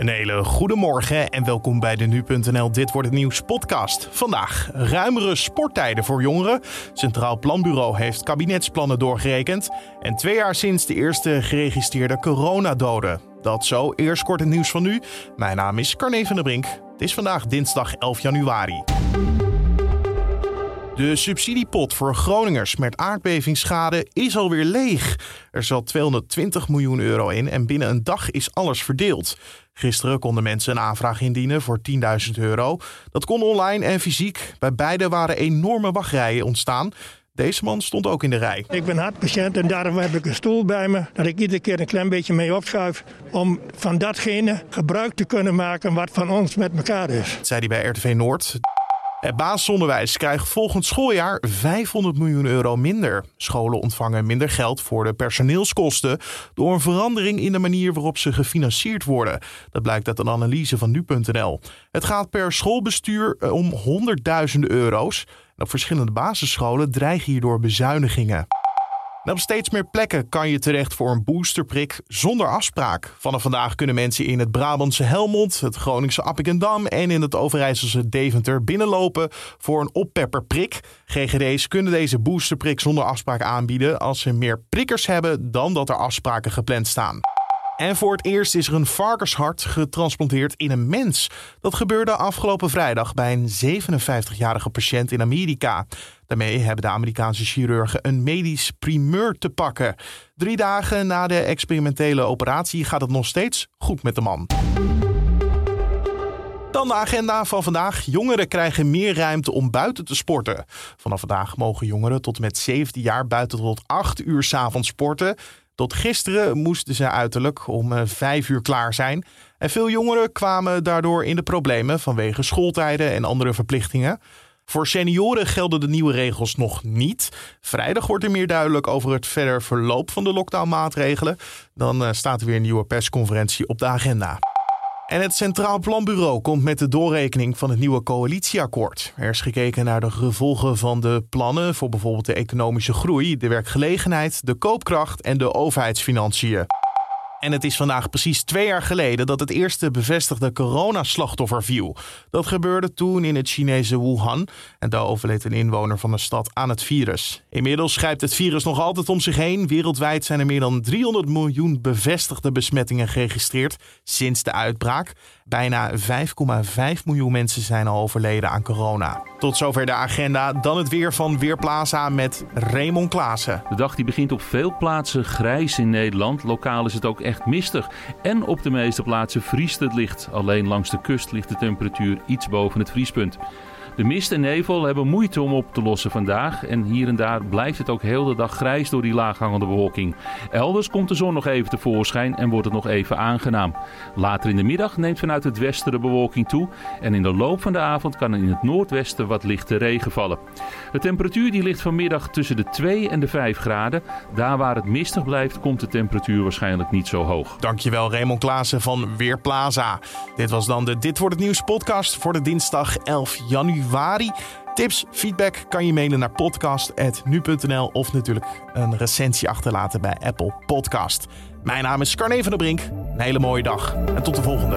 Een hele goede morgen en welkom bij de Nu.nl Dit Wordt Het Nieuws podcast. Vandaag ruimere sporttijden voor jongeren. Centraal Planbureau heeft kabinetsplannen doorgerekend. En twee jaar sinds de eerste geregistreerde coronadoden. Dat zo, eerst kort het nieuws van nu. Mijn naam is Carne van der Brink. Het is vandaag dinsdag 11 januari. De subsidiepot voor Groningers met aardbevingsschade is alweer leeg. Er zat 220 miljoen euro in en binnen een dag is alles verdeeld. Gisteren konden mensen een aanvraag indienen voor 10.000 euro. Dat kon online en fysiek. Bij beide waren enorme wachtrijen ontstaan. Deze man stond ook in de rij. Ik ben hartpatiënt en daarom heb ik een stoel bij me. Dat ik iedere keer een klein beetje mee opschuif. Om van datgene gebruik te kunnen maken wat van ons met elkaar is. Dat zei hij bij RTV Noord. Het basisonderwijs krijgt volgend schooljaar 500 miljoen euro minder. Scholen ontvangen minder geld voor de personeelskosten door een verandering in de manier waarop ze gefinancierd worden. Dat blijkt uit een analyse van nu.nl. Het gaat per schoolbestuur eh, om honderdduizenden euro's. En op verschillende basisscholen dreigen hierdoor bezuinigingen. En op steeds meer plekken kan je terecht voor een boosterprik zonder afspraak. Vanaf vandaag kunnen mensen in het Brabantse Helmond, het Groningse Appingedam en in het Overijsselse Deventer binnenlopen voor een oppepperprik. GGD's kunnen deze boosterprik zonder afspraak aanbieden als ze meer prikkers hebben dan dat er afspraken gepland staan. En voor het eerst is er een varkenshart getransplanteerd in een mens. Dat gebeurde afgelopen vrijdag bij een 57-jarige patiënt in Amerika. Daarmee hebben de Amerikaanse chirurgen een medisch primeur te pakken. Drie dagen na de experimentele operatie gaat het nog steeds goed met de man. Dan de agenda van vandaag. Jongeren krijgen meer ruimte om buiten te sporten. Vanaf vandaag mogen jongeren tot met 17 jaar buiten tot 8 uur s avonds sporten. Tot gisteren moesten ze uiterlijk om 5 uur klaar zijn. En veel jongeren kwamen daardoor in de problemen vanwege schooltijden en andere verplichtingen. Voor senioren gelden de nieuwe regels nog niet. Vrijdag wordt er meer duidelijk over het verder verloop van de lockdownmaatregelen. Dan eh, staat er weer een nieuwe persconferentie op de agenda. En het Centraal Planbureau komt met de doorrekening van het nieuwe coalitieakkoord. Er is gekeken naar de gevolgen van de plannen voor bijvoorbeeld de economische groei, de werkgelegenheid, de koopkracht en de overheidsfinanciën. En het is vandaag precies twee jaar geleden dat het eerste bevestigde coronaslachtoffer viel. Dat gebeurde toen in het Chinese Wuhan. En daar overleed een inwoner van de stad aan het virus. Inmiddels schrijft het virus nog altijd om zich heen. Wereldwijd zijn er meer dan 300 miljoen bevestigde besmettingen geregistreerd sinds de uitbraak. Bijna 5,5 miljoen mensen zijn al overleden aan corona. Tot zover de agenda. Dan het weer van Weerplaza met Raymond Klaassen. De dag die begint op veel plaatsen grijs in Nederland. Lokaal is het ook echt mistig. En op de meeste plaatsen vriest het licht. Alleen langs de kust ligt de temperatuur iets boven het vriespunt. De mist en nevel hebben moeite om op te lossen vandaag. En hier en daar blijft het ook heel de dag grijs door die laaghangende bewolking. Elders komt de zon nog even tevoorschijn en wordt het nog even aangenaam. Later in de middag neemt vanuit het westen de bewolking toe. En in de loop van de avond kan er in het noordwesten wat lichte regen vallen. De temperatuur die ligt vanmiddag tussen de 2 en de 5 graden. Daar waar het mistig blijft, komt de temperatuur waarschijnlijk niet zo hoog. Dankjewel Raymond Klaassen van Weerplaza. Dit was dan de Dit wordt het nieuws podcast voor de dinsdag 11 Tips, feedback kan je mailen naar podcast.nu.nl of natuurlijk een recensie achterlaten bij Apple Podcast. Mijn naam is Carne van der Brink. Een hele mooie dag en tot de volgende.